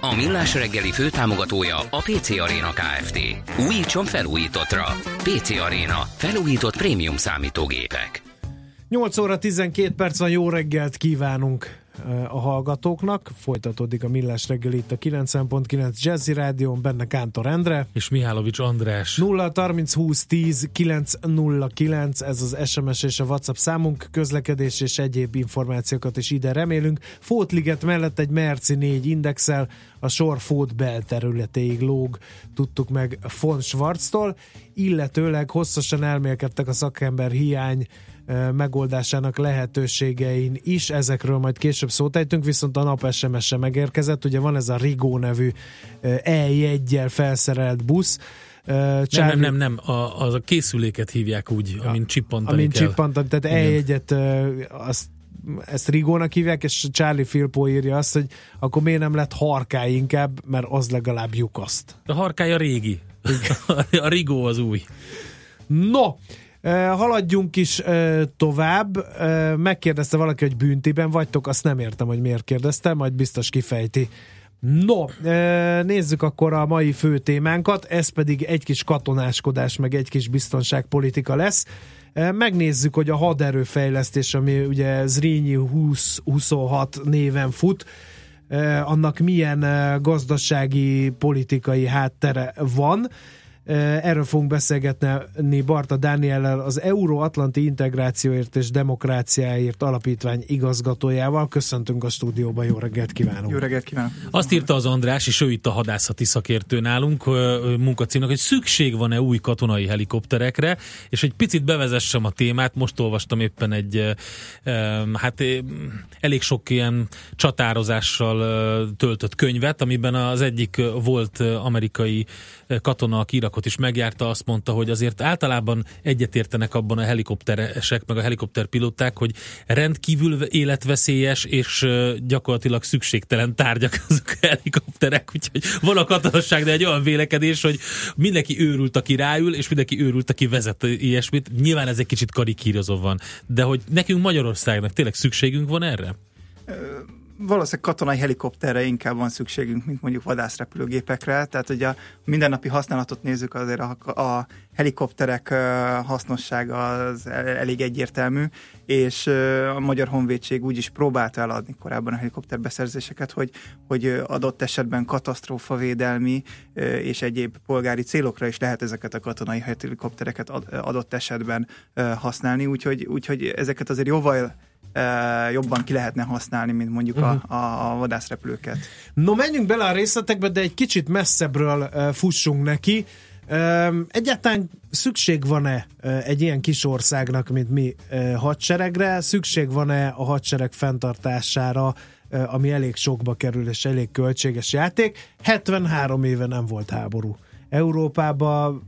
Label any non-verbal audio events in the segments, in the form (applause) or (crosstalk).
A Millás reggeli főtámogatója a PC Arena Kft. Újítson felújítottra. PC Arena. Felújított prémium számítógépek. 8 óra 12 perc van, jó reggelt kívánunk a hallgatóknak. Folytatódik a Millás reggel itt a 90.9 Jazzy Rádión, benne Kántor Endre. És Mihálovics András. 0 30 20 10 909, ez az SMS és a WhatsApp számunk, közlekedés és egyéb információkat is ide remélünk. Fótliget mellett egy Merci 4 indexel, a sor Fót belterületéig lóg, tudtuk meg von Schwarztól, illetőleg hosszasan elmélkedtek a szakember hiány megoldásának lehetőségein is, ezekről majd később szót ejtünk, viszont a nap SMS-e megérkezett, ugye van ez a Rigó nevű E1-jel felszerelt busz, Charlie... Nem, nem, nem, nem. A, az a készüléket hívják úgy, amint csippantani amint kell. Csippantani, tehát E1-et azt ezt Rigónak hívják, és Charlie Filpo írja azt, hogy akkor miért nem lett harkály inkább, mert az legalább lyukaszt. A harkály a régi. (laughs) a Rigó az új. No, Haladjunk is tovább. Megkérdezte valaki, hogy büntiben vagytok, azt nem értem, hogy miért kérdezte, majd biztos kifejti. No, nézzük akkor a mai fő témánkat, ez pedig egy kis katonáskodás, meg egy kis biztonságpolitika lesz. Megnézzük, hogy a haderőfejlesztés, ami ugye Zrínyi 2026 néven fut, annak milyen gazdasági, politikai háttere van Erről fogunk beszélgetni Barta Dániellel, az Euróatlanti Integrációért és Demokráciáért Alapítvány igazgatójával. Köszöntünk a stúdióban, jó reggelt kívánunk! Jó reggelt kívánok! Azt írta az András, és ő itt a hadászati szakértő nálunk munkacímnek, hogy szükség van-e új katonai helikopterekre, és egy picit bevezessem a témát, most olvastam éppen egy hát elég sok ilyen csatározással töltött könyvet, amiben az egyik volt amerikai katona, aki Irakot is megjárta, azt mondta, hogy azért általában egyetértenek abban a helikopteresek, meg a helikopterpilóták, hogy rendkívül életveszélyes és gyakorlatilag szükségtelen tárgyak (laughs) azok a helikopterek, úgyhogy van a katonasság, de egy olyan vélekedés, hogy mindenki őrült, aki ráül, és mindenki őrült, aki vezet ilyesmit. Nyilván ez egy kicsit karikírozó van, de hogy nekünk Magyarországnak tényleg szükségünk van erre? Valószínűleg katonai helikopterre inkább van szükségünk, mint mondjuk vadászrepülőgépekre. Tehát, hogy a mindennapi használatot nézzük, azért a, a helikopterek hasznossága az elég egyértelmű, és a Magyar Honvédség úgy is próbálta eladni korábban a helikopterbeszerzéseket, hogy, hogy adott esetben katasztrófavédelmi és egyéb polgári célokra is lehet ezeket a katonai helikoptereket adott esetben használni, úgyhogy, úgyhogy ezeket azért jóval jobban ki lehetne használni, mint mondjuk uh-huh. a, a vadászrepülőket. No, menjünk bele a részletekbe, de egy kicsit messzebbről fussunk neki. Egyáltalán szükség van-e egy ilyen kis országnak, mint mi hadseregre? Szükség van-e a hadsereg fenntartására, ami elég sokba kerül és elég költséges játék? 73 éve nem volt háború. Európában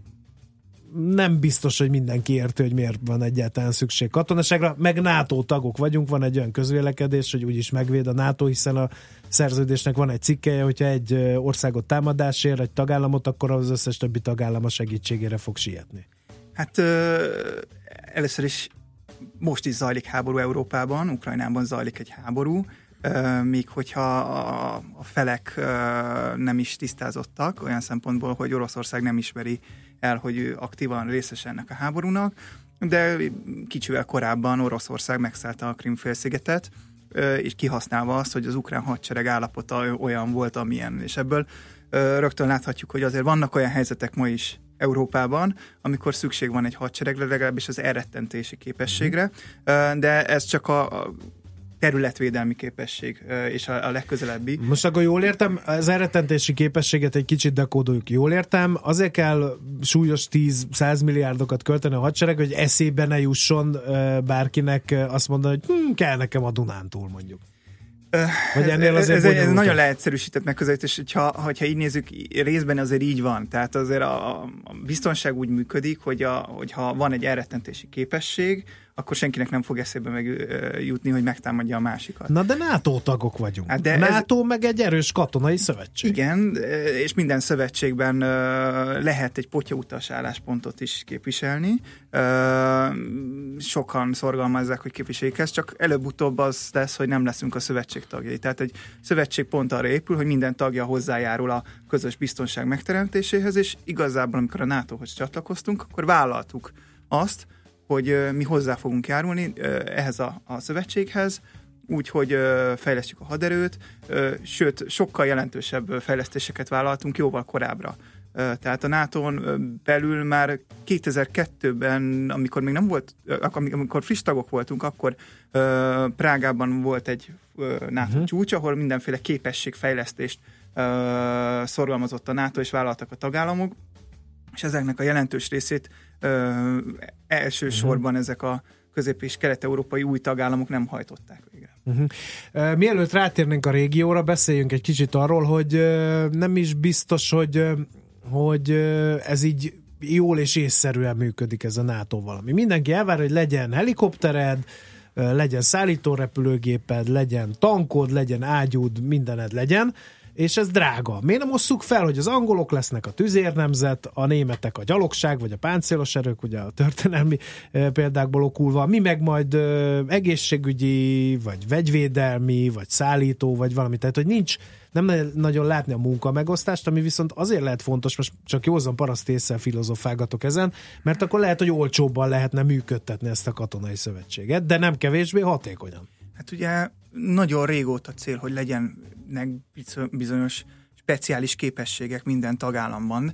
nem biztos, hogy mindenki érti, hogy miért van egyáltalán szükség katonaságra, meg NATO tagok vagyunk, van egy olyan közvélekedés, hogy úgyis megvéd a NATO, hiszen a szerződésnek van egy cikkeje, hogyha egy országot támadásért, egy tagállamot, akkor az összes többi tagállam a segítségére fog sietni. Hát ö, először is most is zajlik háború Európában, Ukrajnában zajlik egy háború, míg hogyha a felek nem is tisztázottak, olyan szempontból, hogy Oroszország nem ismeri el, hogy ő aktívan részes ennek a háborúnak, de kicsivel korábban Oroszország megszállta a Krimfélszigetet, és kihasználva azt, hogy az ukrán hadsereg állapota olyan volt, amilyen, és ebből rögtön láthatjuk, hogy azért vannak olyan helyzetek ma is Európában, amikor szükség van egy hadseregre, legalábbis az elrettentési képességre, de ez csak a területvédelmi képesség és a, a legközelebbi. Most akkor jól értem, az elrettentési képességet egy kicsit dekódoljuk. Jól értem, azért kell súlyos 10-100 milliárdokat költeni a hadsereg, hogy eszébe ne jusson bárkinek azt mondani, hogy hm, kell nekem a Dunántúl mondjuk. Vagy ennél ez, azért ez, ez nagyon nagyon leegyszerűsített megközelítés, hogyha, hogyha így nézzük, részben azért így van. Tehát azért a, a biztonság úgy működik, hogy a, hogyha van egy elrettentési képesség, akkor senkinek nem fog eszébe megjutni, hogy megtámadja a másikat. Na de NATO tagok vagyunk. Hát de de ez- NATO meg egy erős katonai szövetség. Igen, és minden szövetségben lehet egy potyautas álláspontot is képviselni. Sokan szorgalmazzák, hogy képviseljék ezt, csak előbb-utóbb az lesz, hogy nem leszünk a szövetség tagjai. Tehát egy szövetség pont arra épül, hogy minden tagja hozzájárul a közös biztonság megteremtéséhez, és igazából, amikor a NATO-hoz csatlakoztunk, akkor vállaltuk azt, hogy mi hozzá fogunk járulni ehhez a, a szövetséghez, úgy, hogy ö, fejlesztjük a haderőt, sőt, sokkal jelentősebb fejlesztéseket vállaltunk jóval korábbra. Tehát a NATO-n ö, belül már 2002-ben, amikor még nem volt, amikor friss tagok voltunk, akkor Prágában volt egy NATO uh-huh. csúcs, ahol mindenféle képességfejlesztést szorgalmazott a NATO, és vállaltak a tagállamok, és ezeknek a jelentős részét ö, elsősorban ezek a közép- és kelet-európai új tagállamok nem hajtották végre. Uh, Mielőtt rátérnénk a régióra, beszéljünk egy kicsit arról, hogy nem is biztos, hogy, hogy ez így jól és észszerűen működik ez a NATO valami. Mindenki elvár, hogy legyen helikoptered, legyen szállítórepülőgéped, legyen tankod, legyen ágyúd, mindened legyen, és ez drága. Miért nem osszuk fel, hogy az angolok lesznek a tüzérnemzet, a németek a gyalogság, vagy a páncélos erők, ugye a történelmi e, példákból okulva, mi meg majd e, egészségügyi, vagy vegyvédelmi, vagy szállító, vagy valami. Tehát, hogy nincs, nem ne- nagyon látni a munka megosztást, ami viszont azért lehet fontos, most csak józan paraszt észre filozofálgatok ezen, mert akkor lehet, hogy olcsóbban lehetne működtetni ezt a katonai szövetséget, de nem kevésbé hatékonyan. Hát ugye nagyon régóta cél, hogy legyenek bizonyos speciális képességek minden tagállamban.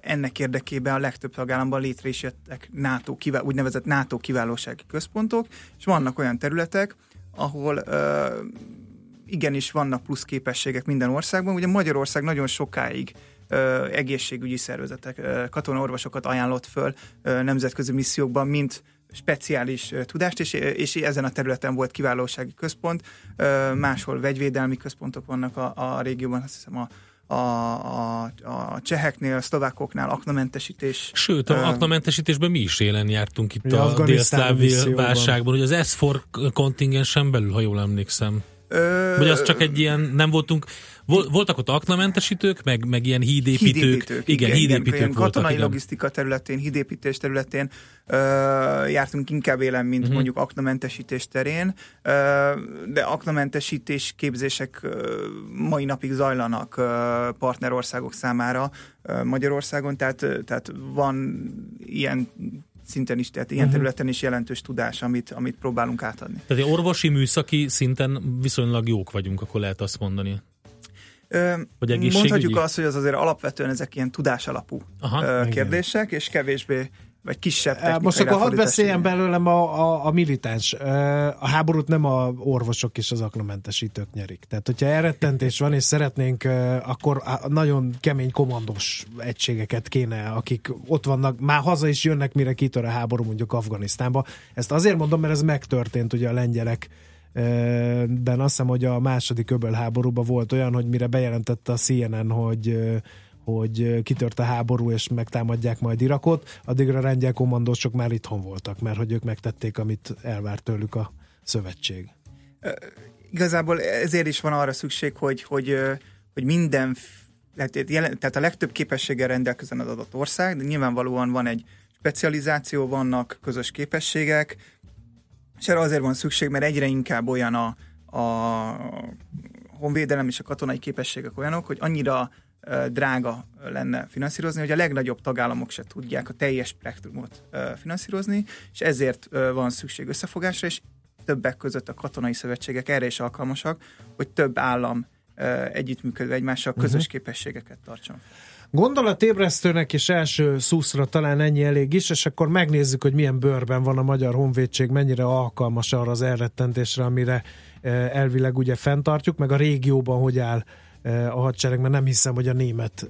Ennek érdekében a legtöbb tagállamban létre is jöttek NATO, kivá- úgynevezett NATO kiválósági központok, és vannak olyan területek, ahol igenis vannak plusz képességek minden országban. Ugye Magyarország nagyon sokáig egészségügyi szervezetek, katonaorvosokat ajánlott föl nemzetközi missziókban, mint speciális tudást, és, és ezen a területen volt kiválósági központ. Máshol vegyvédelmi központok vannak a, a régióban, azt hiszem a, a, a, a cseheknél, a szlovákoknál aknamentesítés. Sőt, a aknamentesítésben mi is élen jártunk itt a Afganisztáni délszláv válságban, hogy az S4 kontingensen belül, ha jól emlékszem. Ö, Vagy az csak egy ilyen, nem voltunk, vol, voltak ott aknamentesítők, meg, meg ilyen hídépítők. Hídépítők, igen, hídépítők ilyen voltak. katonai Igen. logisztika területén, hídépítés területén ö, jártunk inkább élen, mint uh-huh. mondjuk aknamentesítés terén, ö, de aknamentesítés képzések ö, mai napig zajlanak ö, partnerországok számára ö, Magyarországon, tehát, tehát van ilyen szinten is, tehát ilyen Mhm. területen is jelentős tudás, amit, amit próbálunk átadni. Tehát orvosi műszaki szinten viszonylag jók vagyunk, akkor lehet azt mondani. Ö, Vagy? Mondhatjuk azt, hogy az azért alapvetően ezek ilyen tudás alapú Aha, ö, igen. kérdések, és kevésbé, vagy kisebb Most akkor hadd beszéljen belőlem a, a, a militáns. A háborút nem a orvosok és az aknamentesítők nyerik. Tehát, hogyha elrettentés van, és szeretnénk, akkor nagyon kemény komandós egységeket kéne, akik ott vannak, már haza is jönnek, mire kitör a háború mondjuk Afganisztánba. Ezt azért mondom, mert ez megtörtént ugye a lengyelek ben azt hiszem, hogy a második öbölháborúban volt olyan, hogy mire bejelentette a CNN, hogy hogy kitört a háború, és megtámadják majd Irakot, addigra a lengyel kommandósok már itthon voltak, mert hogy ők megtették, amit elvárt tőlük a szövetség. Igazából ezért is van arra szükség, hogy, hogy, hogy minden, tehát a legtöbb képességgel rendelkezzen az adott ország, de nyilvánvalóan van egy specializáció, vannak közös képességek, és erre azért van szükség, mert egyre inkább olyan a, a honvédelem és a katonai képességek olyanok, hogy annyira drága lenne finanszírozni, hogy a legnagyobb tagállamok se tudják a teljes spektrumot finanszírozni, és ezért van szükség összefogásra, és többek között a katonai szövetségek erre is alkalmasak, hogy több állam együttműködve egymással közös uh-huh. képességeket tartson. Gondolatébresztőnek és első szuszra talán ennyi elég is, és akkor megnézzük, hogy milyen bőrben van a Magyar Honvédség, mennyire alkalmas arra az elrettentésre, amire eh, elvileg ugye fenntartjuk, meg a régióban hogy áll a hadsereg, mert nem hiszem, hogy a német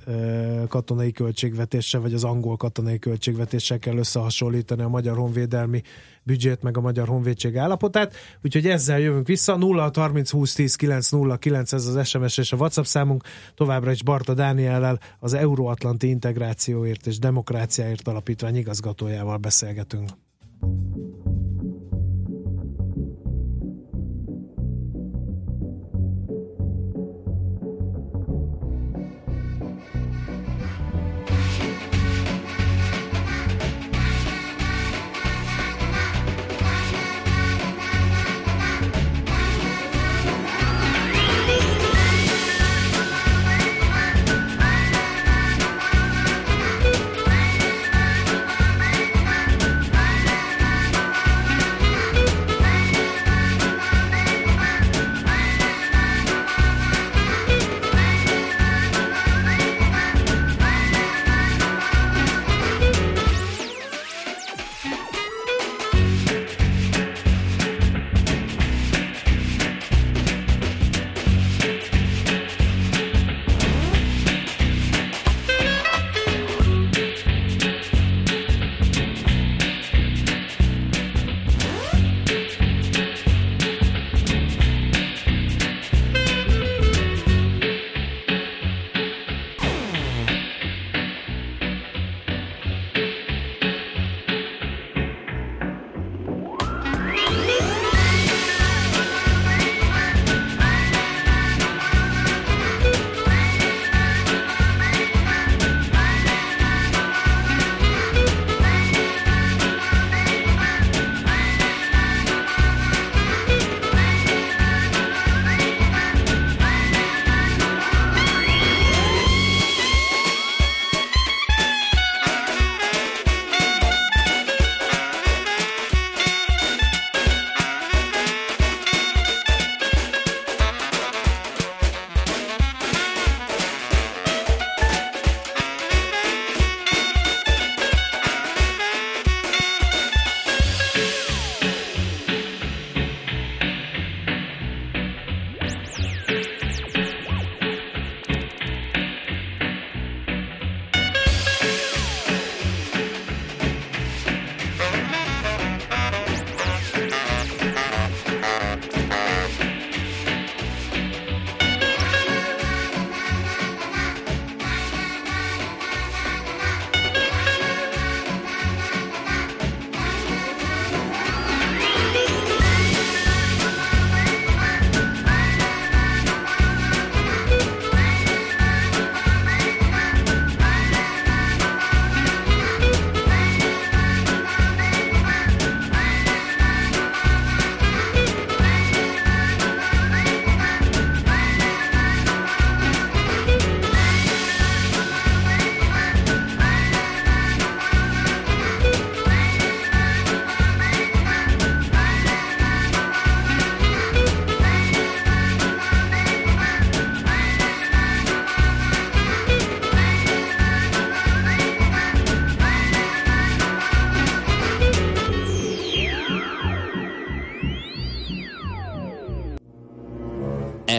katonai költségvetéssel, vagy az angol katonai költségvetéssel kell összehasonlítani a magyar honvédelmi büdzsét, meg a magyar honvédség állapotát. Úgyhogy ezzel jövünk vissza. 0 30 20 10 9 0 9 ez az SMS és a WhatsApp számunk. Továbbra is Barta Dániellel az Euróatlanti Integrációért és Demokráciáért Alapítvány igazgatójával beszélgetünk.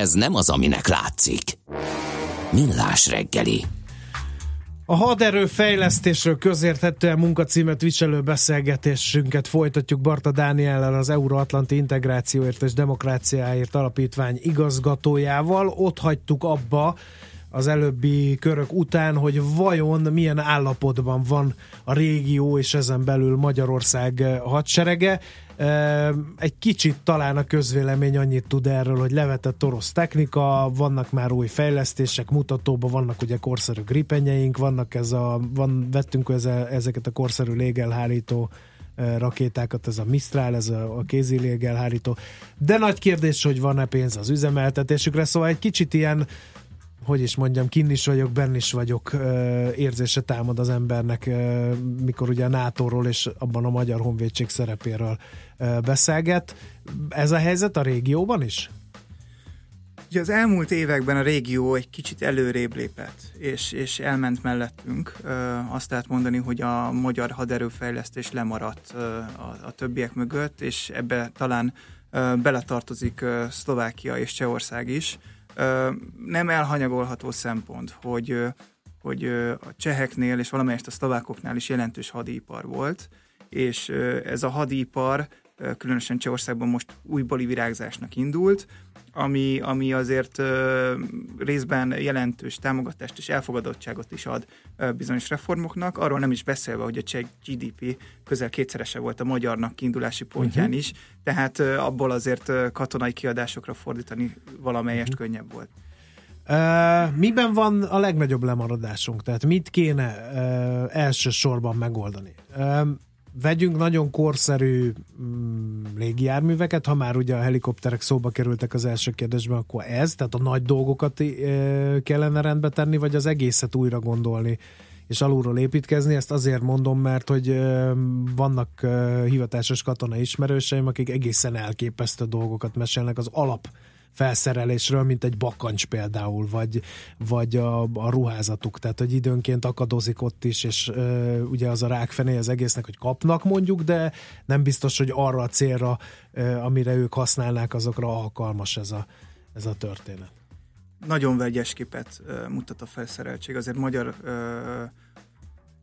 Ez nem az, aminek látszik. Millás reggeli. A haderő fejlesztésről közérthetően munkacímet viselő beszélgetésünket folytatjuk Barta Dániellel, az Euróatlanti Integrációért és Demokráciáért Alapítvány igazgatójával. Ott hagytuk abba az előbbi körök után, hogy vajon milyen állapotban van a régió és ezen belül Magyarország hadserege. Egy kicsit talán a közvélemény annyit tud erről, hogy levetett orosz technika, vannak már új fejlesztések, mutatóban vannak ugye korszerű gripenyeink, vannak ez a, van, vettünk ezeket a korszerű légelhárító rakétákat, ez a Mistral, ez a, a kézi légelhárító. De nagy kérdés, hogy van-e pénz az üzemeltetésükre, szóval egy kicsit ilyen hogy is mondjam, kinn is vagyok, benn is vagyok érzése támad az embernek, mikor ugye a NATO-ról és abban a Magyar Honvédség szerepéről beszélget. Ez a helyzet a régióban is? Ugye az elmúlt években a régió egy kicsit előrébb lépett, és, és elment mellettünk. Azt lehet mondani, hogy a magyar haderőfejlesztés lemaradt a, a többiek mögött, és ebbe talán beletartozik Szlovákia és Csehország is Nem elhanyagolható szempont, hogy, hogy a cseheknél és valamelyest a szlovákoknál is jelentős hadipar volt, és ez a hadipar különösen Csehországban most újbóli virágzásnak indult, ami, ami azért részben jelentős támogatást és elfogadottságot is ad bizonyos reformoknak, arról nem is beszélve, hogy a cseh GDP közel kétszerese volt a magyarnak kiindulási pontján uh-huh. is, tehát abból azért katonai kiadásokra fordítani valamelyest uh-huh. könnyebb volt. Uh, miben van a legnagyobb lemaradásunk? Tehát mit kéne uh, elsősorban megoldani? Uh, vegyünk nagyon korszerű mm, légijárműveket, ha már ugye a helikopterek szóba kerültek az első kérdésben, akkor ez, tehát a nagy dolgokat e, kellene rendbe tenni, vagy az egészet újra gondolni és alulról építkezni. Ezt azért mondom, mert hogy e, vannak e, hivatásos katona ismerőseim, akik egészen elképesztő dolgokat mesélnek az alap felszerelésről, mint egy bakancs például, vagy, vagy a, a ruházatuk, tehát hogy időnként akadozik ott is, és ö, ugye az a rákfené az egésznek, hogy kapnak mondjuk, de nem biztos, hogy arra a célra, ö, amire ők használnák, azokra alkalmas ez a, ez a történet. Nagyon vegyes képet ö, mutat a felszereltség, azért magyar ö,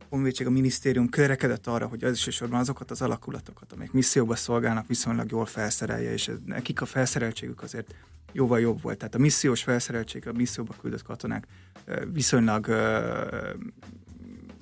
honvédség, a minisztérium körekedett arra, hogy elsősorban azokat az alakulatokat, amelyek misszióba szolgálnak, viszonylag jól felszerelje, és nekik a felszereltségük azért jóval jobb volt. Tehát a missziós felszereltség, a misszióba küldött katonák viszonylag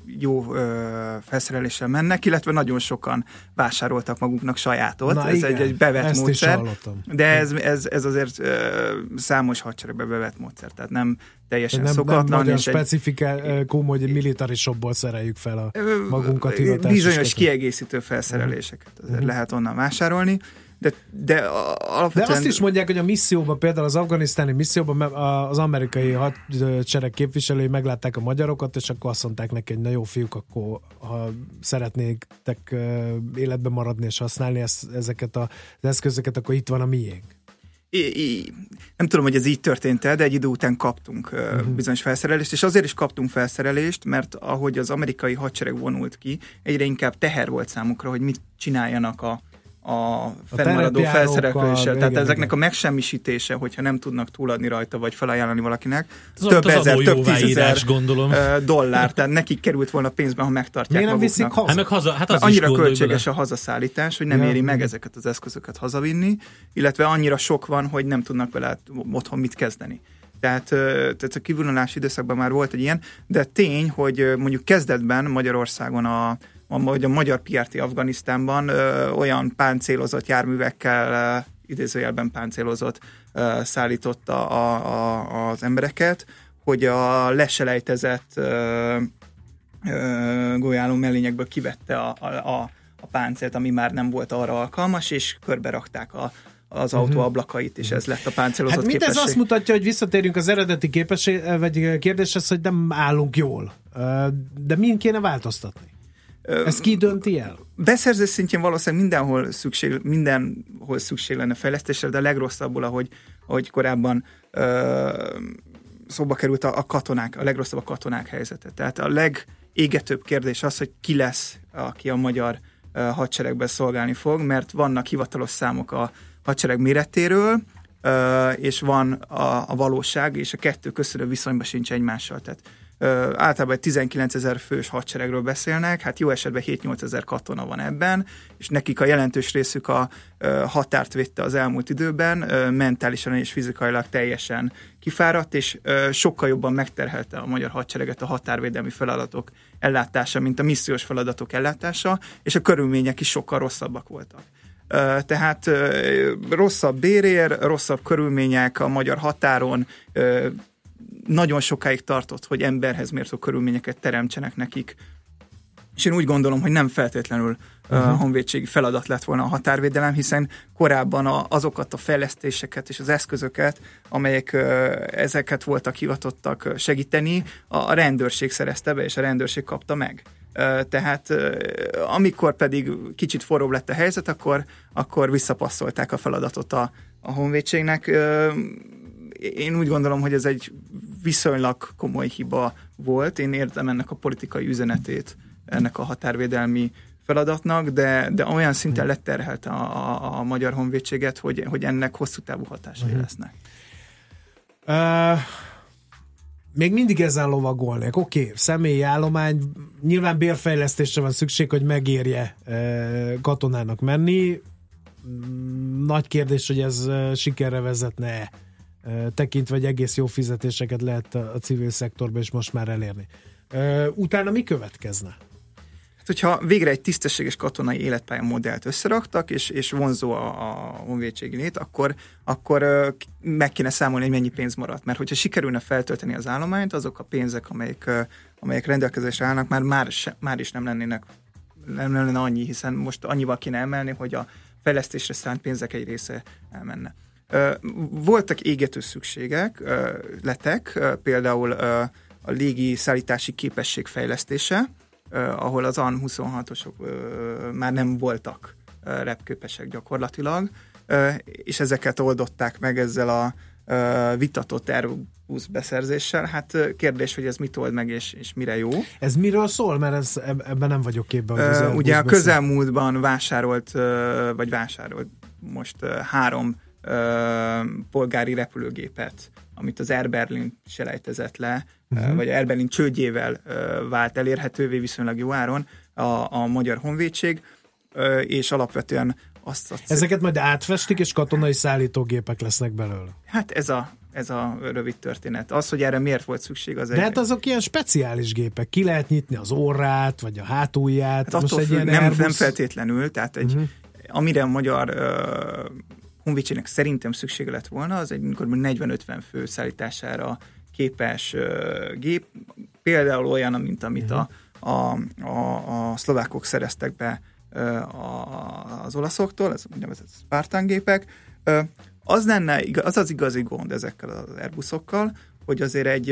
jó ö, felszereléssel mennek, illetve nagyon sokan vásároltak maguknak sajátot. Na ez igen, egy, egy bevett ezt módszer. De ez, ez, ez azért ö, számos hadseregbe bevett módszer, tehát nem teljesen nem, szokatlan. Nem és specifikum, hogy military shopból szereljük fel a magunkat Bizonyos kiegészítő felszereléseket uh-huh. lehet onnan vásárolni de, de alapvetően... De azt is mondják, hogy a misszióban, például az afganisztáni misszióban az amerikai hadsereg képviselői meglátták a magyarokat, és akkor azt mondták neki, hogy na jó fiúk, akkor ha szeretnétek életben maradni és használni ezt, ezeket az eszközöket, akkor itt van a miénk. I, nem tudom, hogy ez így történt de egy idő után kaptunk uh-huh. bizonyos felszerelést, és azért is kaptunk felszerelést, mert ahogy az amerikai hadsereg vonult ki, egyre inkább teher volt számukra, hogy mit csináljanak a, a fennmaradó felszereléssel. Tehát igen, ezeknek igen. a megsemmisítése, hogyha nem tudnak túladni rajta, vagy felajánlani valakinek, az több ezer, több tízezer gondolom. dollár. Tehát nekik került volna pénzben, ha megtartják Miért nem maguknak. viszik haza? Hát meg haza hát az annyira költséges bele. a hazaszállítás, hogy nem ja. éri meg ezeket az eszközöket hazavinni, illetve annyira sok van, hogy nem tudnak vele otthon mit kezdeni. Tehát, tehát a kivonulási időszakban már volt egy ilyen, de tény, hogy mondjuk kezdetben Magyarországon a, hogy a magyar PRT Afganisztánban ö, olyan páncélozott járművekkel, ö, idézőjelben páncélozott ö, szállította a, a, az embereket, hogy a leselejtezett ö, ö, golyáló mellényekből kivette a, a, a, a páncélt, ami már nem volt arra alkalmas, és körbe rakták a, az autó mhm. ablakait, és ez lett a páncélozott hát képesség. ez azt mutatja, hogy visszatérünk az eredeti képesség, vagy kérdéshez, hogy nem állunk jól. De mind kéne változtatni? Ezt ki dönti el? Beszerzés szintjén valószínűleg mindenhol szükség, mindenhol szükség lenne fejlesztésre, de a legrosszabbul, ahogy, ahogy korábban ö, szóba került a, a katonák, a legrosszabb a katonák helyzete. Tehát a legégetőbb kérdés az, hogy ki lesz, aki a magyar ö, hadseregben szolgálni fog, mert vannak hivatalos számok a hadsereg méretéről, ö, és van a, a valóság, és a kettő között viszonyban sincs egymással. Tehát általában egy 19 ezer fős hadseregről beszélnek, hát jó esetben 7-8 ezer katona van ebben, és nekik a jelentős részük a határt védte az elmúlt időben, mentálisan és fizikailag teljesen kifáradt, és sokkal jobban megterhelte a magyar hadsereget a határvédelmi feladatok ellátása, mint a missziós feladatok ellátása, és a körülmények is sokkal rosszabbak voltak. Tehát rosszabb bérér, rosszabb körülmények a magyar határon, nagyon sokáig tartott, hogy emberhez mértó körülményeket teremtsenek nekik. És én úgy gondolom, hogy nem feltétlenül uh-huh. uh, honvédségi feladat lett volna a határvédelem, hiszen korábban a, azokat a fejlesztéseket és az eszközöket, amelyek ezeket voltak hivatottak segíteni, a, rendőrség szerezte be, és a rendőrség kapta meg. Tehát amikor pedig kicsit forróbb lett a helyzet, akkor, akkor visszapasszolták a feladatot a, a honvédségnek. Én úgy gondolom, hogy ez egy viszonylag komoly hiba volt. Én értem ennek a politikai üzenetét, ennek a határvédelmi feladatnak, de, de olyan szinten letterhelte a, a, a magyar honvédséget, hogy, hogy ennek hosszú távú hatásai uh-huh. lesznek. Uh, még mindig ezen lovagolnék. Oké, okay, személyi állomány, nyilván bérfejlesztésre van szükség, hogy megérje uh, katonának menni. Nagy kérdés, hogy ez sikerre vezetne-e tekintve, hogy egész jó fizetéseket lehet a civil szektorban is most már elérni. Utána mi következne? Hát, hogyha végre egy tisztességes katonai életpálya modellt összeraktak, és, és vonzó a, a honvédségi lét, akkor, akkor meg kéne számolni, hogy mennyi pénz maradt. Mert hogyha sikerülne feltölteni az állományt, azok a pénzek, amelyek, amelyek rendelkezésre állnak, már, már, se, már is nem lennének nem lenne annyi, hiszen most annyival kéne emelni, hogy a fejlesztésre szánt pénzek egy része elmenne. Voltak égető szükségek, letek, például a légi szállítási képesség fejlesztése, ahol az AN-26-osok már nem voltak repképesek gyakorlatilag, és ezeket oldották meg ezzel a vitatott Airbus beszerzéssel. Hát kérdés, hogy ez mit old meg, és, és mire jó. Ez miről szól? Mert ez, ebben nem vagyok képben. Uh, ugye a közelmúltban vásárolt, vagy vásárolt most három polgári repülőgépet, amit az Air Berlin selejtezett le, uh-huh. vagy Air Berlin csődjével vált elérhetővé viszonylag jó áron a, a Magyar Honvédség, és alapvetően azt... azt Ezeket majd átfestik, és katonai szállítógépek lesznek belőle. Hát ez a, ez a rövid történet. Az, hogy erre miért volt szükség, az De egy... hát azok ilyen speciális gépek. Ki lehet nyitni az orrát, vagy a hátulját. Hát Most egy függ, nem, Airbus... nem feltétlenül, tehát egy, uh-huh. amire a magyar uh, honvédségnek szerintem szüksége lett volna, az egy 40-50 fő szállítására képes uh, gép, például olyan, mint amit a, a, a, a szlovákok szereztek be uh, az olaszoktól, ez úgynevezett Spartan gépek. Uh, az lenne, az az igazi gond ezekkel az Airbusokkal, hogy azért egy,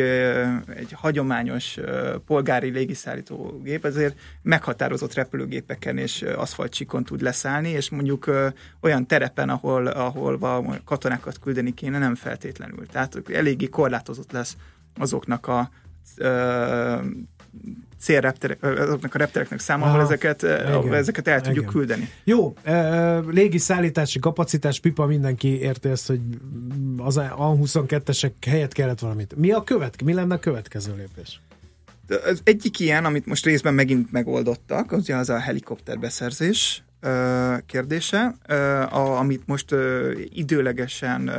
egy hagyományos polgári légiszállító gép azért meghatározott repülőgépeken és aszfaltcsíkon tud leszállni, és mondjuk olyan terepen, ahol, ahol katonákat küldeni kéne, nem feltétlenül. Tehát eléggé korlátozott lesz azoknak a célrepterek, azoknak a reptereknek száma, ahol ezeket, ahol ezeket el tudjuk Igen. küldeni. Jó, e, légi szállítási kapacitás, pipa, mindenki érti ezt, hogy az A22-esek helyett kellett valamit. Mi a követ, mi lenne a következő lépés? Az egyik ilyen, amit most részben megint megoldottak, az az a helikopterbeszerzés, kérdése, amit most időlegesen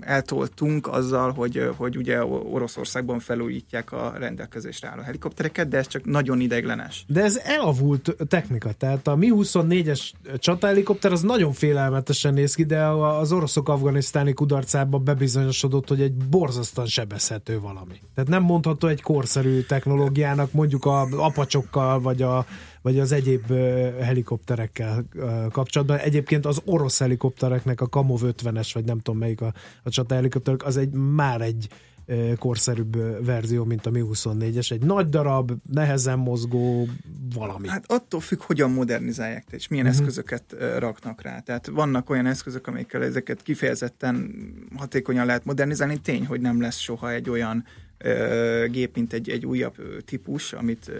eltoltunk azzal, hogy, hogy ugye Oroszországban felújítják a rendelkezésre álló helikoptereket, de ez csak nagyon ideiglenes. De ez elavult technika, tehát a Mi-24-es csatahelikopter az nagyon félelmetesen néz ki, de az oroszok afganisztáni kudarcában bebizonyosodott, hogy egy borzasztóan sebezhető valami. Tehát nem mondható egy korszerű technológiának, mondjuk a apacsokkal, vagy a vagy az egyéb helikopterekkel kapcsolatban. Egyébként az orosz helikoptereknek a Kamov 50-es, vagy nem tudom melyik a, a csata helikopterek, az egy már egy korszerűbb verzió, mint a Mi-24-es. Egy nagy darab, nehezen mozgó valami. Hát attól függ, hogyan modernizálják, és milyen uh-huh. eszközöket raknak rá. Tehát vannak olyan eszközök, amikkel ezeket kifejezetten hatékonyan lehet modernizálni. Tény, hogy nem lesz soha egy olyan gép, mint egy, egy újabb típus, amit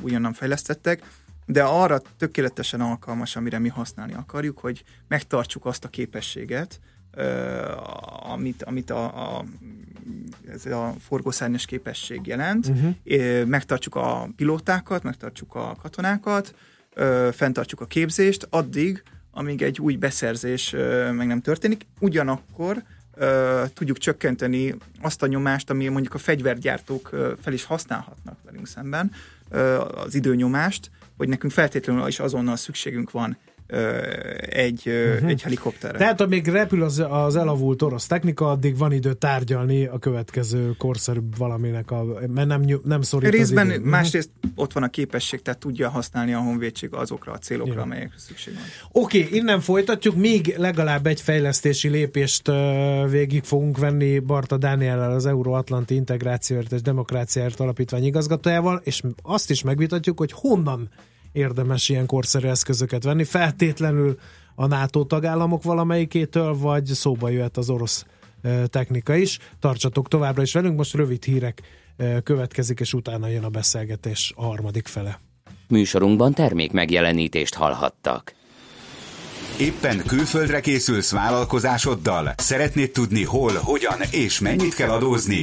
újonnan fejlesztettek, de arra tökéletesen alkalmas, amire mi használni akarjuk, hogy megtartsuk azt a képességet, amit, amit a, a, ez a forgószárnyas képesség jelent. Uh-huh. Megtartsuk a pilótákat, megtartsuk a katonákat, fenntartsuk a képzést, addig, amíg egy új beszerzés meg nem történik. Ugyanakkor tudjuk csökkenteni azt a nyomást, ami mondjuk a fegyvergyártók fel is használhatnak velünk szemben, az időnyomást, hogy nekünk feltétlenül is azonnal szükségünk van egy, uh-huh. egy helikopterre. Tehát amíg repül az, az elavult orosz technika, addig van idő tárgyalni a következő korszerűbb valaminek, a, mert nem, nem szorít Részben, az idő. Mhm. másrészt ott van a képesség, tehát tudja használni a honvédség azokra a célokra, Igen. amelyekre szükség van. Oké, okay, innen folytatjuk, még legalább egy fejlesztési lépést végig fogunk venni Barta Dániellel, az Euróatlanti Integrációért és Demokráciáért Alapítvány igazgatójával, és azt is megvitatjuk, hogy honnan érdemes ilyen korszerű eszközöket venni. Feltétlenül a NATO tagállamok valamelyikétől, vagy szóba jöhet az orosz technika is. Tartsatok továbbra is velünk, most rövid hírek következik, és utána jön a beszélgetés a harmadik fele. Műsorunkban termék megjelenítést hallhattak. Éppen külföldre készülsz vállalkozásoddal? Szeretnéd tudni hol, hogyan és mennyit kell adózni?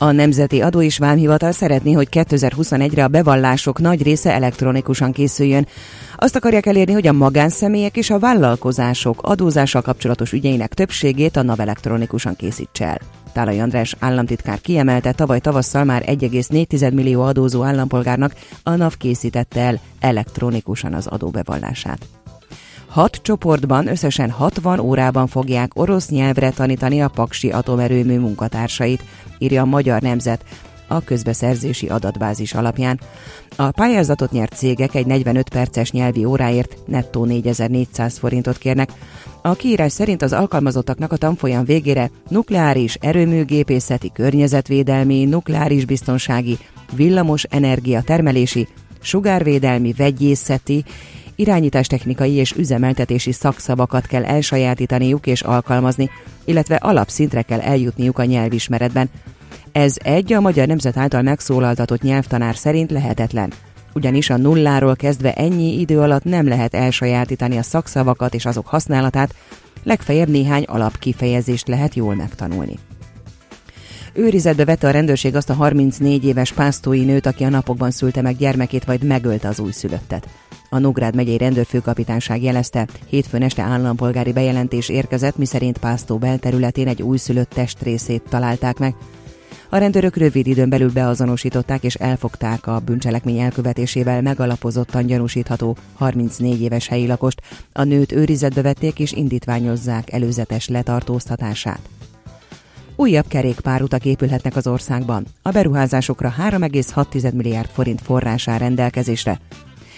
A Nemzeti Adó és Vámhivatal szeretné, hogy 2021-re a bevallások nagy része elektronikusan készüljön. Azt akarják elérni, hogy a magánszemélyek és a vállalkozások adózással kapcsolatos ügyeinek többségét a NAV elektronikusan készítse el. Tálai András államtitkár kiemelte, tavaly tavasszal már 1,4 millió adózó állampolgárnak a NAV készítette el elektronikusan az adóbevallását. Hat csoportban összesen 60 órában fogják orosz nyelvre tanítani a Paksi atomerőmű munkatársait, írja a Magyar Nemzet a közbeszerzési adatbázis alapján. A pályázatot nyert cégek egy 45 perces nyelvi óráért nettó 4400 forintot kérnek. A kiírás szerint az alkalmazottaknak a tanfolyam végére nukleáris erőműgépészeti, környezetvédelmi, nukleáris biztonsági, villamos energia termelési, sugárvédelmi, vegyészeti, irányítástechnikai és üzemeltetési szakszavakat kell elsajátítaniuk és alkalmazni, illetve alapszintre kell eljutniuk a nyelvismeretben. Ez egy a Magyar Nemzet által megszólaltatott nyelvtanár szerint lehetetlen. Ugyanis a nulláról kezdve ennyi idő alatt nem lehet elsajátítani a szakszavakat és azok használatát, legfeljebb néhány alapkifejezést lehet jól megtanulni. Őrizetbe vette a rendőrség azt a 34 éves pásztói nőt, aki a napokban szülte meg gyermekét, vagy megölte az újszülöttet. A Nógrád megyei rendőrfőkapitányság jelezte, hétfőn este állampolgári bejelentés érkezett, miszerint Pásztó belterületén egy újszülött testrészét találták meg. A rendőrök rövid időn belül beazonosították és elfogták a bűncselekmény elkövetésével megalapozottan gyanúsítható 34 éves helyi lakost. A nőt őrizetbe vették és indítványozzák előzetes letartóztatását. Újabb kerékpárutak épülhetnek az országban. A beruházásokra 3,6 milliárd forint forrás rendelkezésre.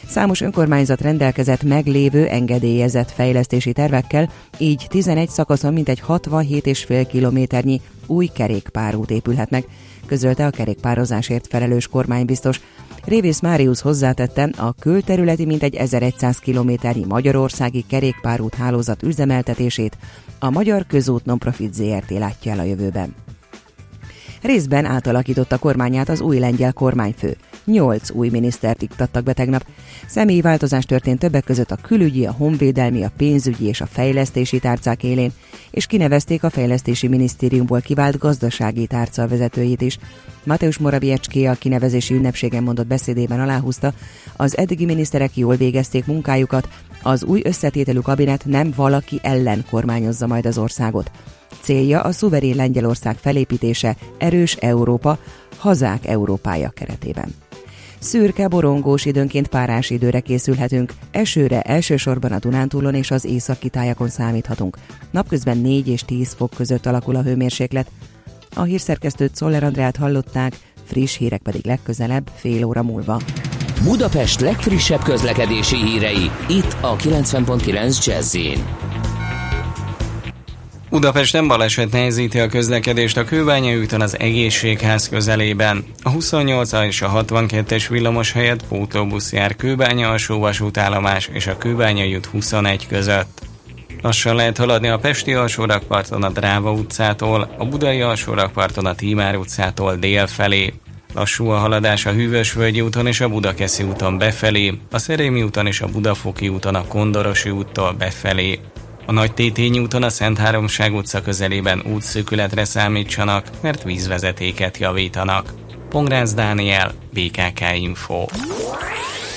Számos önkormányzat rendelkezett meglévő engedélyezett fejlesztési tervekkel, így 11 szakaszon mintegy 67,5 kilométernyi új kerékpárút épülhetnek, közölte a kerékpározásért felelős kormánybiztos. Révész Máriusz hozzátette, a külterületi mintegy 1100 kilométernyi magyarországi kerékpárút hálózat üzemeltetését a Magyar Közút Nonprofit ZRT látja el a jövőben. Részben átalakította kormányát az új lengyel kormányfő. Nyolc új minisztert iktattak be tegnap. Személyi változás történt többek között a külügyi, a honvédelmi, a pénzügyi és a fejlesztési tárcák élén, és kinevezték a fejlesztési minisztériumból kivált gazdasági tárca vezetőjét is. Mateusz Morawiecki a kinevezési ünnepségen mondott beszédében aláhúzta, az eddigi miniszterek jól végezték munkájukat, az új összetételű kabinet nem valaki ellen kormányozza majd az országot. Célja a szuverén Lengyelország felépítése, erős Európa, hazák Európája keretében. Szürke, borongós, időnként párás időre készülhetünk. Esőre elsősorban a Dunántúlon és az északi tájakon számíthatunk. Napközben 4 és 10 fok között alakul a hőmérséklet. A hírszerkesztőt Szoller Andrát hallották, friss hírek pedig legközelebb fél óra múlva. Budapest legfrissebb közlekedési hírei, itt a 90.9 jazz Budapesten baleset nehezíti a közlekedést a Kőbánya úton az egészségház közelében. A 28 és a 62-es villamos helyett pótlóbusz jár Kőbánya alsó vasútállomás és a Kőbánya út 21 között. Lassan lehet haladni a Pesti alsórakparton a Dráva utcától, a Budai alsórakparton a Tímár utcától dél felé. Lassú a haladás a Hűvösvölgyi úton és a Budakeszi úton befelé, a Szerémi úton és a Budafoki úton a Kondorosi úttól befelé. A Nagy Tétényi úton a Szent Háromság utca közelében útszűkületre számítsanak, mert vízvezetéket javítanak. Pongrász Dániel, BKK Info.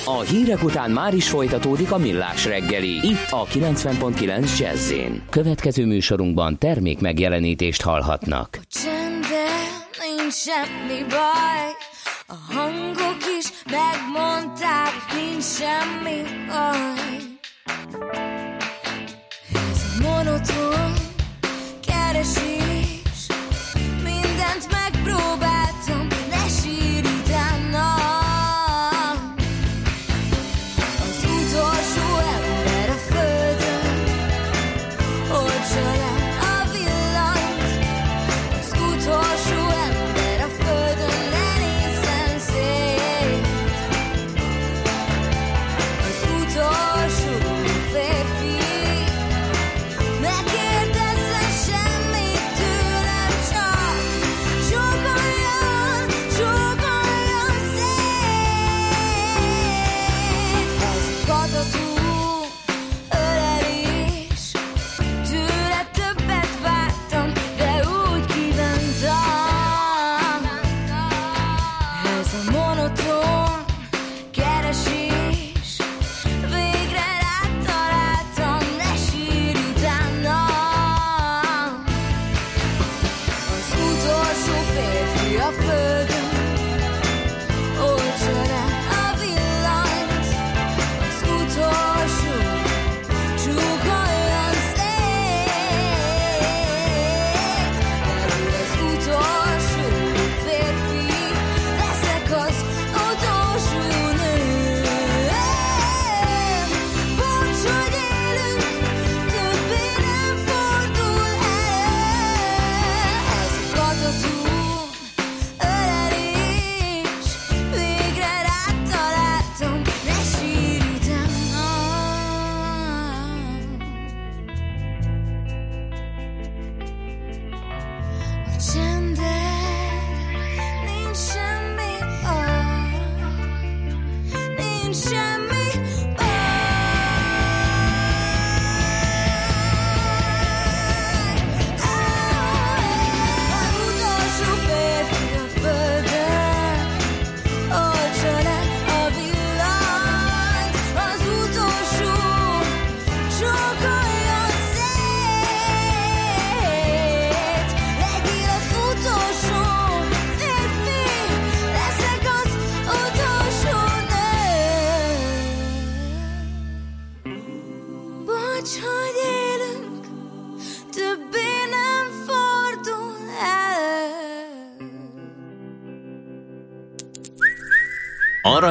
A hírek után már is folytatódik a millás reggeli. Itt a 90.9 jazz Következő műsorunkban termék megjelenítést hallhatnak. nincs semmi baj, a hangok is megmondták, nincs semmi baj.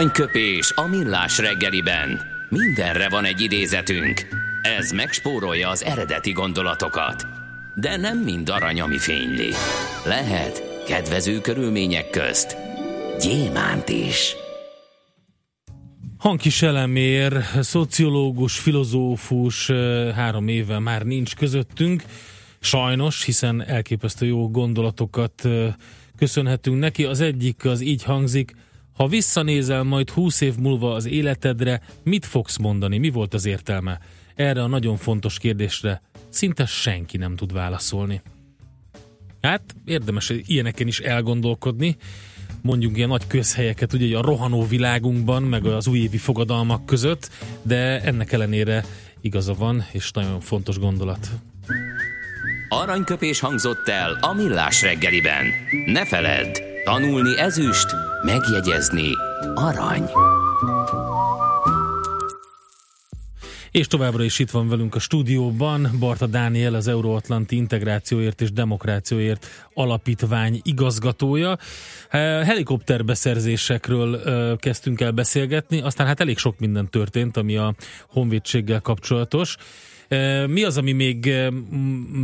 Aranyköpés a millás reggeliben. Mindenre van egy idézetünk. Ez megspórolja az eredeti gondolatokat. De nem mind arany, ami fényli. Lehet kedvező körülmények közt gyémánt is. Hankis Elemér, szociológus, filozófus három éve már nincs közöttünk. Sajnos, hiszen elképesztő jó gondolatokat köszönhetünk neki. Az egyik az így hangzik, ha visszanézel majd húsz év múlva az életedre, mit fogsz mondani? Mi volt az értelme? Erre a nagyon fontos kérdésre szinte senki nem tud válaszolni. Hát érdemes ilyeneken is elgondolkodni, mondjuk ilyen nagy közhelyeket, ugye a rohanó világunkban, meg az újévi fogadalmak között, de ennek ellenére igaza van, és nagyon fontos gondolat. Aranyköpés hangzott el a millás reggeliben. Ne feledd, tanulni ezüst, megjegyezni arany. És továbbra is itt van velünk a stúdióban Barta Dániel, az Euróatlanti Integrációért és Demokrációért alapítvány igazgatója. Helikopterbeszerzésekről kezdtünk el beszélgetni, aztán hát elég sok minden történt, ami a honvédséggel kapcsolatos. Mi az, ami még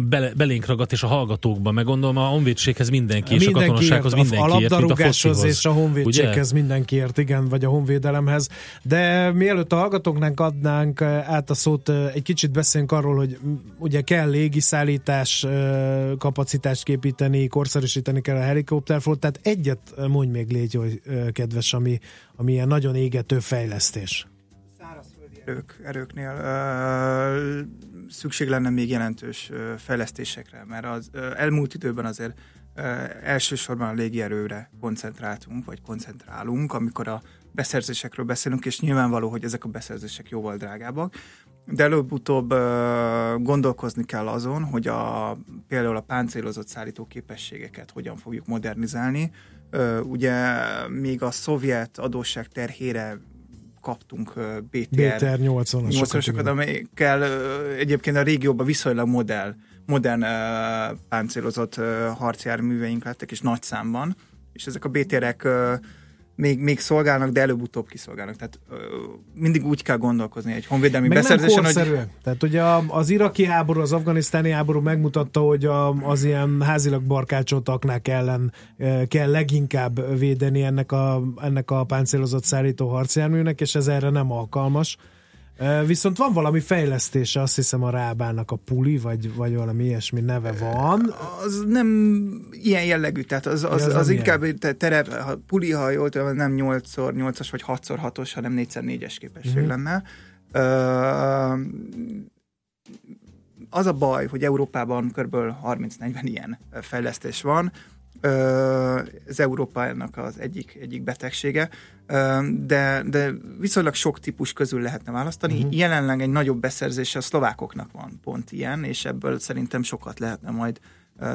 bele, belénk ragadt, és a hallgatókban? Meg gondolom a honvédséghez mindenki, és mindenki a katonasághoz mindenki a labdarúgáshoz és a honvédséghez ugye? mindenkiért, igen, vagy a honvédelemhez. De mielőtt a hallgatóknak adnánk át a szót, egy kicsit beszélünk arról, hogy ugye kell légiszállítás kapacitást képíteni, korszerűsíteni kell a helikopterflot, tehát egyet mondj még légy, hogy kedves, ami, ami ilyen nagyon égető fejlesztés erők, erőknél ö, szükség lenne még jelentős ö, fejlesztésekre, mert az ö, elmúlt időben azért ö, elsősorban a légierőre koncentráltunk, vagy koncentrálunk, amikor a beszerzésekről beszélünk, és nyilvánvaló, hogy ezek a beszerzések jóval drágábbak, de előbb-utóbb ö, gondolkozni kell azon, hogy a, például a páncélozott szállító képességeket hogyan fogjuk modernizálni. Ugye még a szovjet adósság terhére kaptunk BTR, BTR 80-asokat, amelyekkel egyébként a régióban viszonylag modell, modern páncélozott harcjárműveink lettek, és nagy számban, és ezek a BTR-ek még, még szolgálnak, de előbb-utóbb kiszolgálnak. Tehát ö, mindig úgy kell gondolkozni egy honvédelmi Meg beszerzésen, nem hogy... Tehát ugye az iraki háború, az afganisztáni háború megmutatta, hogy a, az ilyen házilag barkácsolt aknák ellen kell leginkább védeni ennek a, ennek a páncélozott szállító harcjárműnek, és ez erre nem alkalmas. Viszont van valami fejlesztése, azt hiszem a Rábának a puli, vagy, vagy valami ilyesmi neve van. Az nem ilyen jellegű, tehát az, az, az, az inkább terep, ha puli, ha jól tudom, nem 8x8-as vagy 6x6-os, hanem 4x4-es képesség mm-hmm. lenne. Az a baj, hogy Európában kb. 30-40 ilyen fejlesztés van, ez Európának az egyik, egyik betegsége, de, de viszonylag sok típus közül lehetne választani. Uh-huh. Jelenleg egy nagyobb beszerzése a szlovákoknak van pont ilyen, és ebből szerintem sokat lehetne majd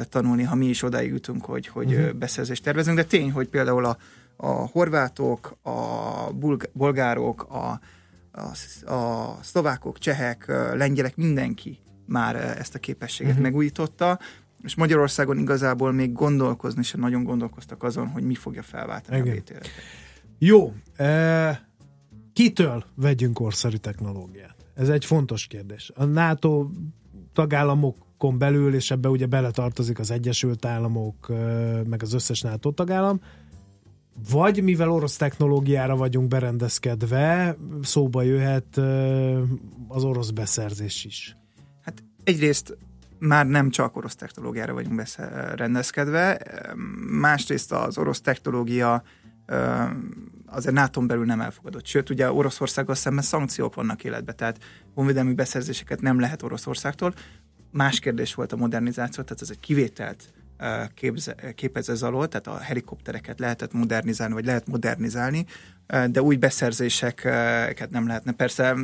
tanulni, ha mi is odáig jutunk, hogy, hogy uh-huh. beszerzést tervezünk. De tény, hogy például a, a horvátok, a bulg- bolgárok, a, a, a szlovákok, csehek, lengyelek, mindenki már ezt a képességet uh-huh. megújította, és Magyarországon igazából még gondolkozni sem nagyon gondolkoztak azon, hogy mi fogja felváltani Igen. a bt Jó. E, kitől vegyünk korszerű technológiát? Ez egy fontos kérdés. A NATO tagállamokon belül, és ebbe ugye beletartozik az Egyesült Államok, meg az összes NATO tagállam, vagy mivel orosz technológiára vagyunk berendezkedve, szóba jöhet az orosz beszerzés is. Hát egyrészt már nem csak orosz technológiára vagyunk rendezkedve, másrészt az orosz technológia azért nato belül nem elfogadott. Sőt, ugye Oroszországgal szemben szankciók vannak életbe, tehát honvédelmi beszerzéseket nem lehet Oroszországtól. Más kérdés volt a modernizáció, tehát ez egy kivételt képze, képez ez alól, tehát a helikoptereket lehetett modernizálni, vagy lehet modernizálni, de új beszerzéseket nem lehetne. Persze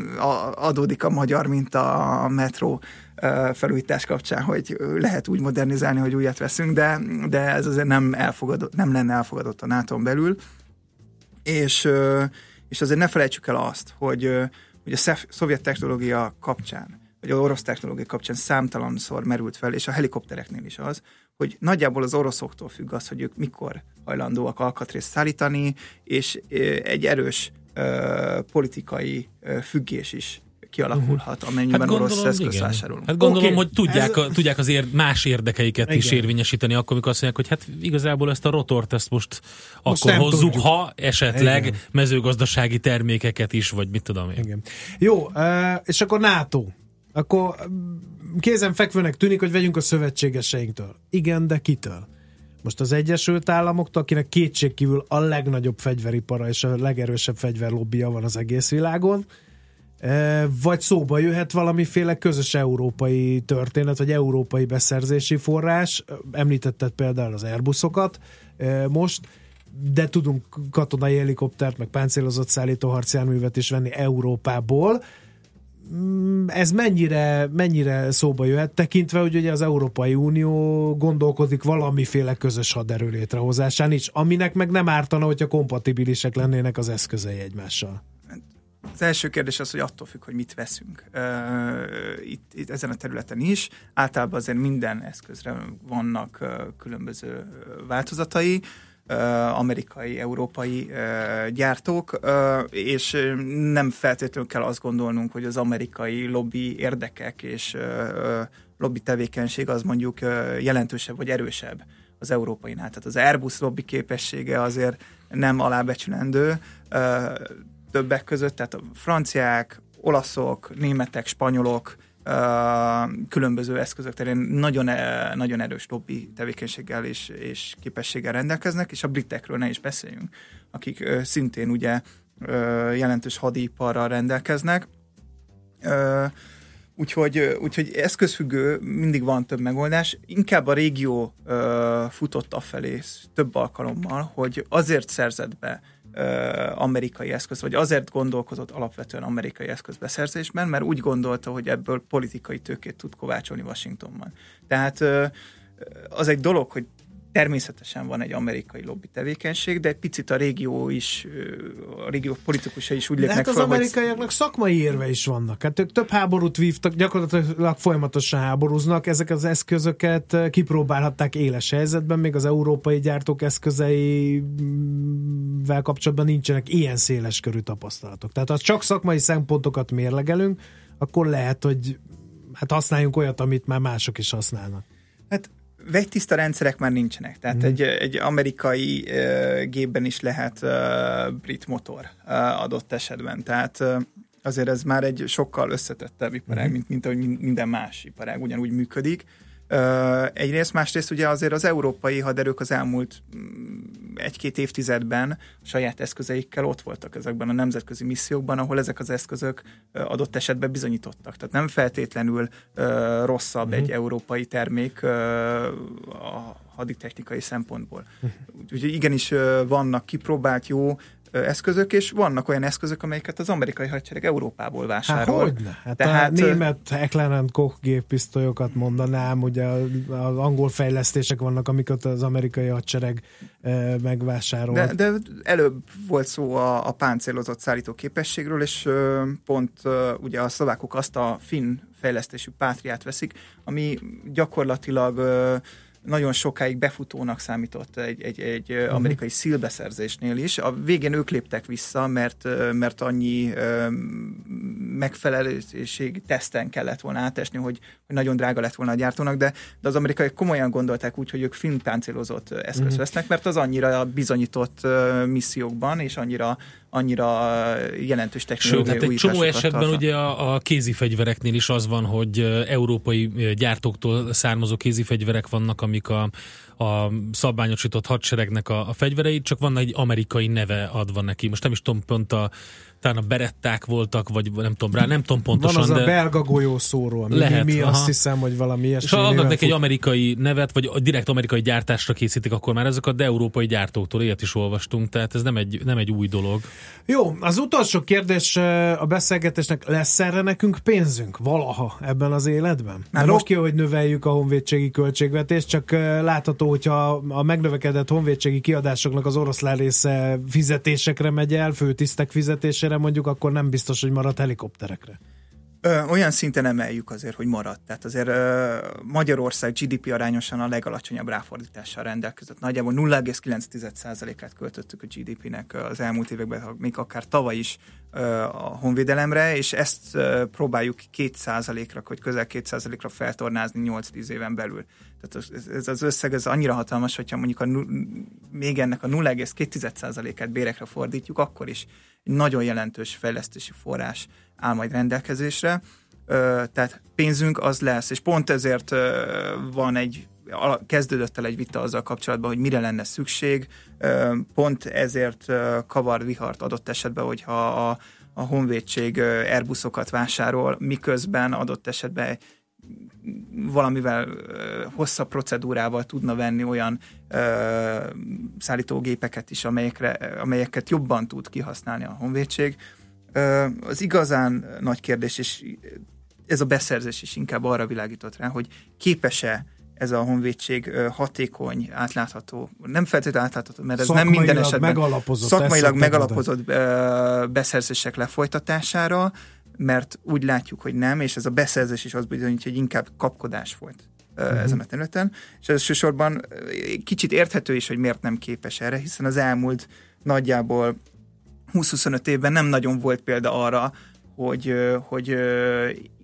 adódik a magyar, mint a metró felújítás kapcsán, hogy lehet úgy modernizálni, hogy újat veszünk, de, de ez azért nem, elfogadott, nem lenne elfogadott a nato belül. És, és azért ne felejtsük el azt, hogy, hogy a szovjet technológia kapcsán, vagy a orosz technológia kapcsán számtalanszor merült fel, és a helikoptereknél is az, hogy nagyjából az oroszoktól függ az, hogy ők mikor hajlandóak alkatrészt szállítani, és egy erős politikai függés is kialakulhat, amennyiben hát gondolom, orosz eszköz vásárolunk. Hát gondolom, okay. hogy tudják, ez... tudják az ér, más érdekeiket igen. is érvényesíteni, akkor, amikor azt mondják, hogy hát igazából ezt a rotort ezt most, most akkor hozzuk, tudjuk. ha esetleg igen. mezőgazdasági termékeket is, vagy mit tudom én. Igen. Jó, és akkor NATO. Akkor kézen fekvőnek tűnik, hogy vegyünk a szövetségeseinktől. Igen, de kitől? Most az Egyesült Államoktól, akinek kétségkívül a legnagyobb fegyveripara és a legerősebb fegyverlobbia van az egész világon, e, vagy szóba jöhet valamiféle közös európai történet, vagy európai beszerzési forrás. Említetted például az Airbusokat e, most, de tudunk katonai helikoptert, meg páncélozott szállító harcjárművet is venni Európából. Mm, ez mennyire, mennyire szóba jöhet, tekintve, hogy ugye az Európai Unió gondolkodik valamiféle közös haderő létrehozásán is, aminek meg nem ártana, hogyha kompatibilisek lennének az eszközei egymással. Az első kérdés az, hogy attól függ, hogy mit veszünk. Itt, itt ezen a területen is. Általában azért minden eszközre vannak különböző változatai amerikai, európai gyártók, és nem feltétlenül kell azt gondolnunk, hogy az amerikai lobby érdekek és lobby tevékenység az mondjuk jelentősebb vagy erősebb az európainál. Tehát az Airbus lobby képessége azért nem alábecsülendő többek között, tehát a franciák, olaszok, németek, spanyolok, különböző eszközök terén nagyon, e, nagyon erős lobby tevékenységgel és, és képességgel rendelkeznek, és a britekről ne is beszéljünk, akik szintén ugye jelentős hadiparral rendelkeznek. Úgyhogy, úgyhogy eszközfüggő, mindig van több megoldás. Inkább a régió futott afelé több alkalommal, hogy azért szerzett be amerikai eszköz, vagy azért gondolkozott alapvetően amerikai eszközbeszerzésben, mert úgy gondolta, hogy ebből politikai tőkét tud kovácsolni Washingtonban. Tehát az egy dolog, hogy Természetesen van egy amerikai lobby tevékenység, de egy picit a régió is, a régió politikusai is úgy lépnek hát az fel, amerikaiaknak hogy... szakmai érve is vannak. Hát ők több háborút vívtak, gyakorlatilag folyamatosan háborúznak. Ezek az eszközöket kipróbálhatták éles helyzetben, még az európai gyártók eszközeivel kapcsolatban nincsenek ilyen széles körű tapasztalatok. Tehát ha csak szakmai szempontokat mérlegelünk, akkor lehet, hogy hát használjunk olyat, amit már mások is használnak. Hát vegytiszta rendszerek már nincsenek. Tehát mm. egy, egy amerikai uh, gépben is lehet uh, brit motor uh, adott esetben. Tehát uh, azért ez már egy sokkal összetettebb iparág, mm. mint, mint ahogy minden más iparág ugyanúgy működik. Uh, egyrészt, másrészt ugye azért az európai haderők az elmúlt mm, egy-két évtizedben saját eszközeikkel ott voltak ezekben a nemzetközi missziókban, ahol ezek az eszközök adott esetben bizonyítottak. Tehát nem feltétlenül rosszabb uh-huh. egy európai termék a haditechnikai szempontból. Uh-huh. Úgyhogy igenis vannak kipróbált jó eszközök, és vannak olyan eszközök, amelyeket az amerikai hadsereg Európából vásárol. Hát hogyne? Hát Tehát, a német Heckler Koch géppisztolyokat mondanám, ugye az angol fejlesztések vannak, amiket az amerikai hadsereg megvásárol. De, de előbb volt szó a, a páncélozott szállító képességről, és pont ugye a szlovákok azt a finn fejlesztésű pátriát veszik, ami gyakorlatilag nagyon sokáig befutónak számított egy, egy, egy uh-huh. amerikai szilbeszerzésnél is. A végén ők léptek vissza, mert, mert annyi megfelelőség teszten kellett volna átesni, hogy, hogy nagyon drága lett volna a gyártónak, de, de az amerikai komolyan gondolták úgy, hogy ők filmpáncélozott eszközt uh-huh. vesznek, mert az annyira bizonyított missziókban és annyira annyira jelentős Sőt, technológiai hát egy csomó esetben tartalmaz. ugye a, a kézifegyvereknél is az van, hogy ö, európai ö, gyártóktól származó kézifegyverek vannak, amik a, a szabványosított hadseregnek a, a fegyverei, csak van egy amerikai neve adva neki. Most nem is tudom, pont a, talán a beretták voltak, vagy nem tudom rá, nem tudom pontosan, Van az de... a belga golyószóró, ami Lehet, mi, mi aha. azt hiszem, hogy valami És ilyesmi. ha adnak neki egy amerikai nevet, vagy direkt amerikai gyártásra készítik akkor már ezeket, de európai gyártóktól ilyet is olvastunk, tehát ez nem egy, nem egy új dolog. Jó, az utolsó kérdés a beszélgetésnek, lesz erre nekünk pénzünk valaha ebben az életben? Mert most- oké, hogy növeljük a honvédségi költségvetést, csak látható, hogyha a megnövekedett honvédségi kiadásoknak az oroszlán része fizetésekre megy el, főtisztek fizetésére mondjuk, akkor nem biztos, hogy marad helikopterekre. Ö, olyan szinten emeljük azért, hogy maradt. Tehát azért Magyarország GDP arányosan a legalacsonyabb ráfordítással rendelkezett. Nagyjából 0,9%-át költöttük a GDP-nek az elmúlt években, még akár tavaly is a honvédelemre, és ezt próbáljuk 2%-ra, vagy közel 2%-ra feltornázni 8-10 éven belül. Tehát ez- az összeg ez annyira hatalmas, hogyha mondjuk a, még ennek a 0,2%-át bérekre fordítjuk, akkor is egy nagyon jelentős fejlesztési forrás áll majd rendelkezésre. Tehát pénzünk az lesz, és pont ezért van egy kezdődött el egy vita azzal kapcsolatban, hogy mire lenne szükség. Pont ezért kavar vihart adott esetben, hogyha a, a honvédség Airbusokat vásárol, miközben adott esetben valamivel hosszabb procedúrával tudna venni olyan ö, szállítógépeket is, amelyekre, amelyeket jobban tud kihasználni a honvédség. Ö, az igazán nagy kérdés, és ez a beszerzés is inkább arra világított rá, hogy képes-e ez a honvédség hatékony, átlátható, nem feltétlenül átlátható, mert ez nem minden esetben megalapozott, szakmailag megalapozott beszerzések lefolytatására, mert úgy látjuk, hogy nem, és ez a beszerzés is az bizonyítja, hogy inkább kapkodás volt uh-huh. ezen a területen. És elsősorban ö, kicsit érthető is, hogy miért nem képes erre, hiszen az elmúlt nagyjából 20-25 évben nem nagyon volt példa arra, hogy, hogy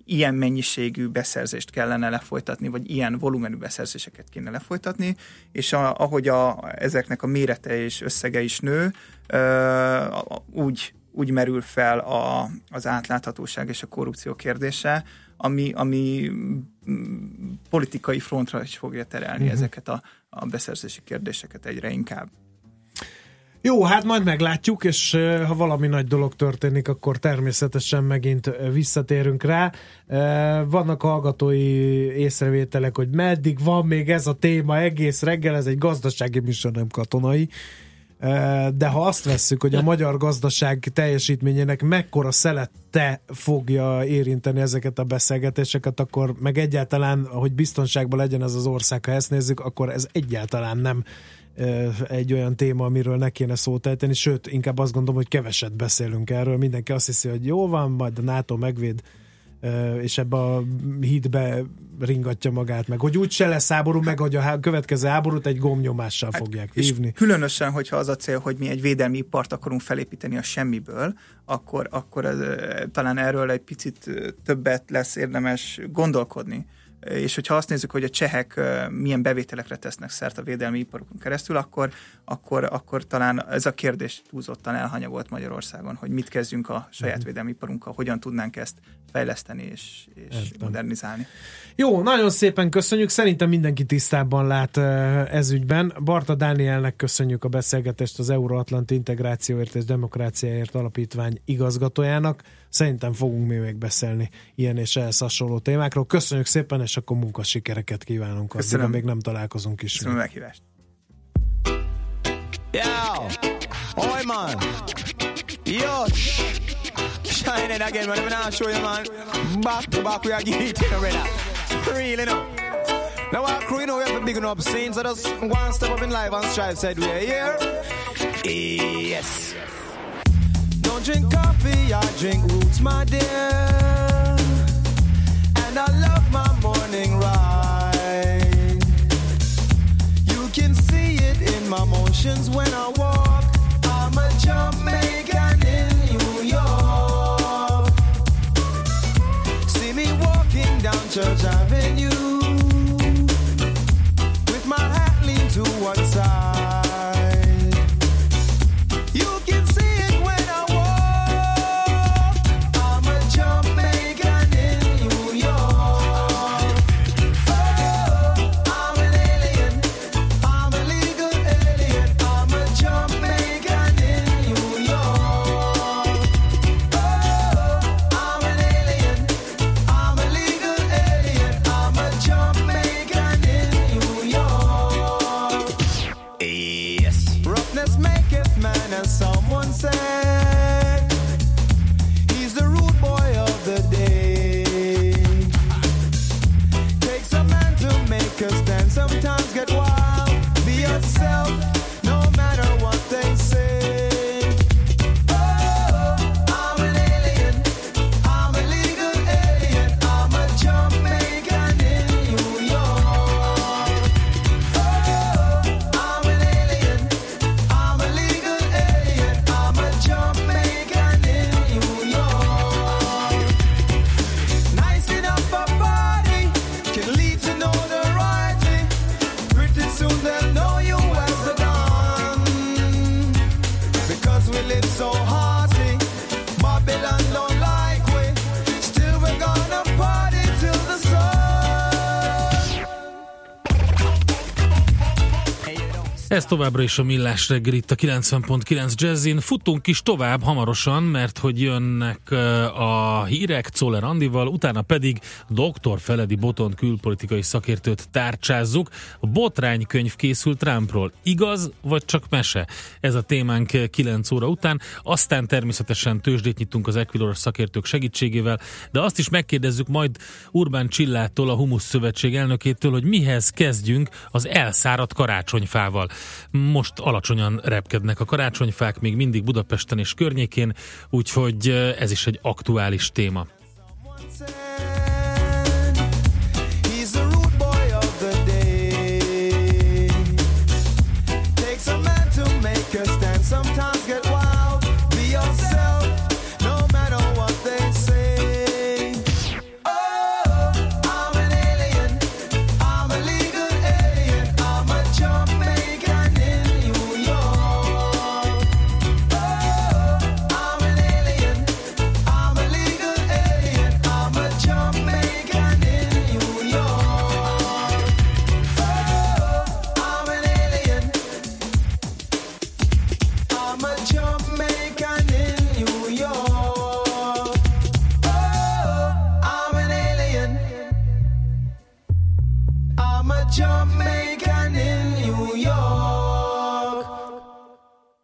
ilyen mennyiségű beszerzést kellene lefolytatni, vagy ilyen volumenű beszerzéseket kéne lefolytatni, és a, ahogy a, ezeknek a mérete és összege is nő, ö, úgy, úgy merül fel a, az átláthatóság és a korrupció kérdése, ami, ami mm, politikai frontra is fogja terelni uh-huh. ezeket a, a beszerzési kérdéseket egyre inkább. Jó, hát majd meglátjuk, és ha valami nagy dolog történik, akkor természetesen megint visszatérünk rá. Vannak hallgatói észrevételek, hogy meddig van még ez a téma egész reggel, ez egy gazdasági műsor, nem katonai. De ha azt vesszük, hogy a magyar gazdaság teljesítményének mekkora szelette fogja érinteni ezeket a beszélgetéseket, akkor meg egyáltalán, hogy biztonságban legyen ez az ország, ha ezt nézzük, akkor ez egyáltalán nem egy olyan téma, amiről ne kéne szót ejteni, sőt, inkább azt gondolom, hogy keveset beszélünk erről. Mindenki azt hiszi, hogy jó van, majd a NATO megvéd, és ebbe a hídbe ringatja magát meg. Hogy úgy se lesz háború, meg hogy a következő háborút egy gomnyomással fogják És hívni. különösen, hogyha az a cél, hogy mi egy védelmi ipart akarunk felépíteni a semmiből, akkor, akkor ez, talán erről egy picit többet lesz érdemes gondolkodni. És hogyha azt nézzük, hogy a csehek milyen bevételekre tesznek szert a védelmi iparukon keresztül, akkor, akkor, akkor talán ez a kérdés túlzottan elhanyagolt Magyarországon, hogy mit kezdjünk a saját védelmi iparunkkal, hogyan tudnánk ezt fejleszteni és, és modernizálni. Jó, nagyon szépen köszönjük. Szerintem mindenki tisztában lát ez ügyben. Barta Dánielnek köszönjük a beszélgetést az Euróatlanti Integrációért és Demokráciáért Alapítvány igazgatójának. Szerintem fogunk mi még beszélni ilyen és ehhez hasonló témákról. Köszönjük szépen, és akkor munkasikereket kívánunk. Köszönöm. még nem találkozunk Köszönöm a meghívást. Yo, oi man, yo, shine it again, man. Me now show you, man. Back to back, we are getting it already. Real, you know. Now, our crew, you know, we have a big enough scene, so just one step up in live and strive said we are here. Yes. Don't drink coffee, I drink roots, my dear. And I love my morning ride. You can see it in my motions when I walk. I'm a Jamaican in New York. See me walking down Church Avenue továbbra is a Millás reggel itt a 90.9 Jazzin. Futunk is tovább hamarosan, mert hogy jönnek ö, a hírek Czoller Andival, utána pedig dr. Feledi Botont külpolitikai szakértőt tárcsázzuk. A botránykönyv készül Trumpról. Igaz, vagy csak mese? Ez a témánk 9 óra után. Aztán természetesen tőzsdét nyitunk az Equilor szakértők segítségével, de azt is megkérdezzük majd Urbán Csillától, a Humusz Szövetség elnökétől, hogy mihez kezdjünk az elszáradt karácsonyfával. Most alacsonyan repkednek a karácsonyfák, még mindig Budapesten és környékén, úgyhogy ez is egy aktuális téma.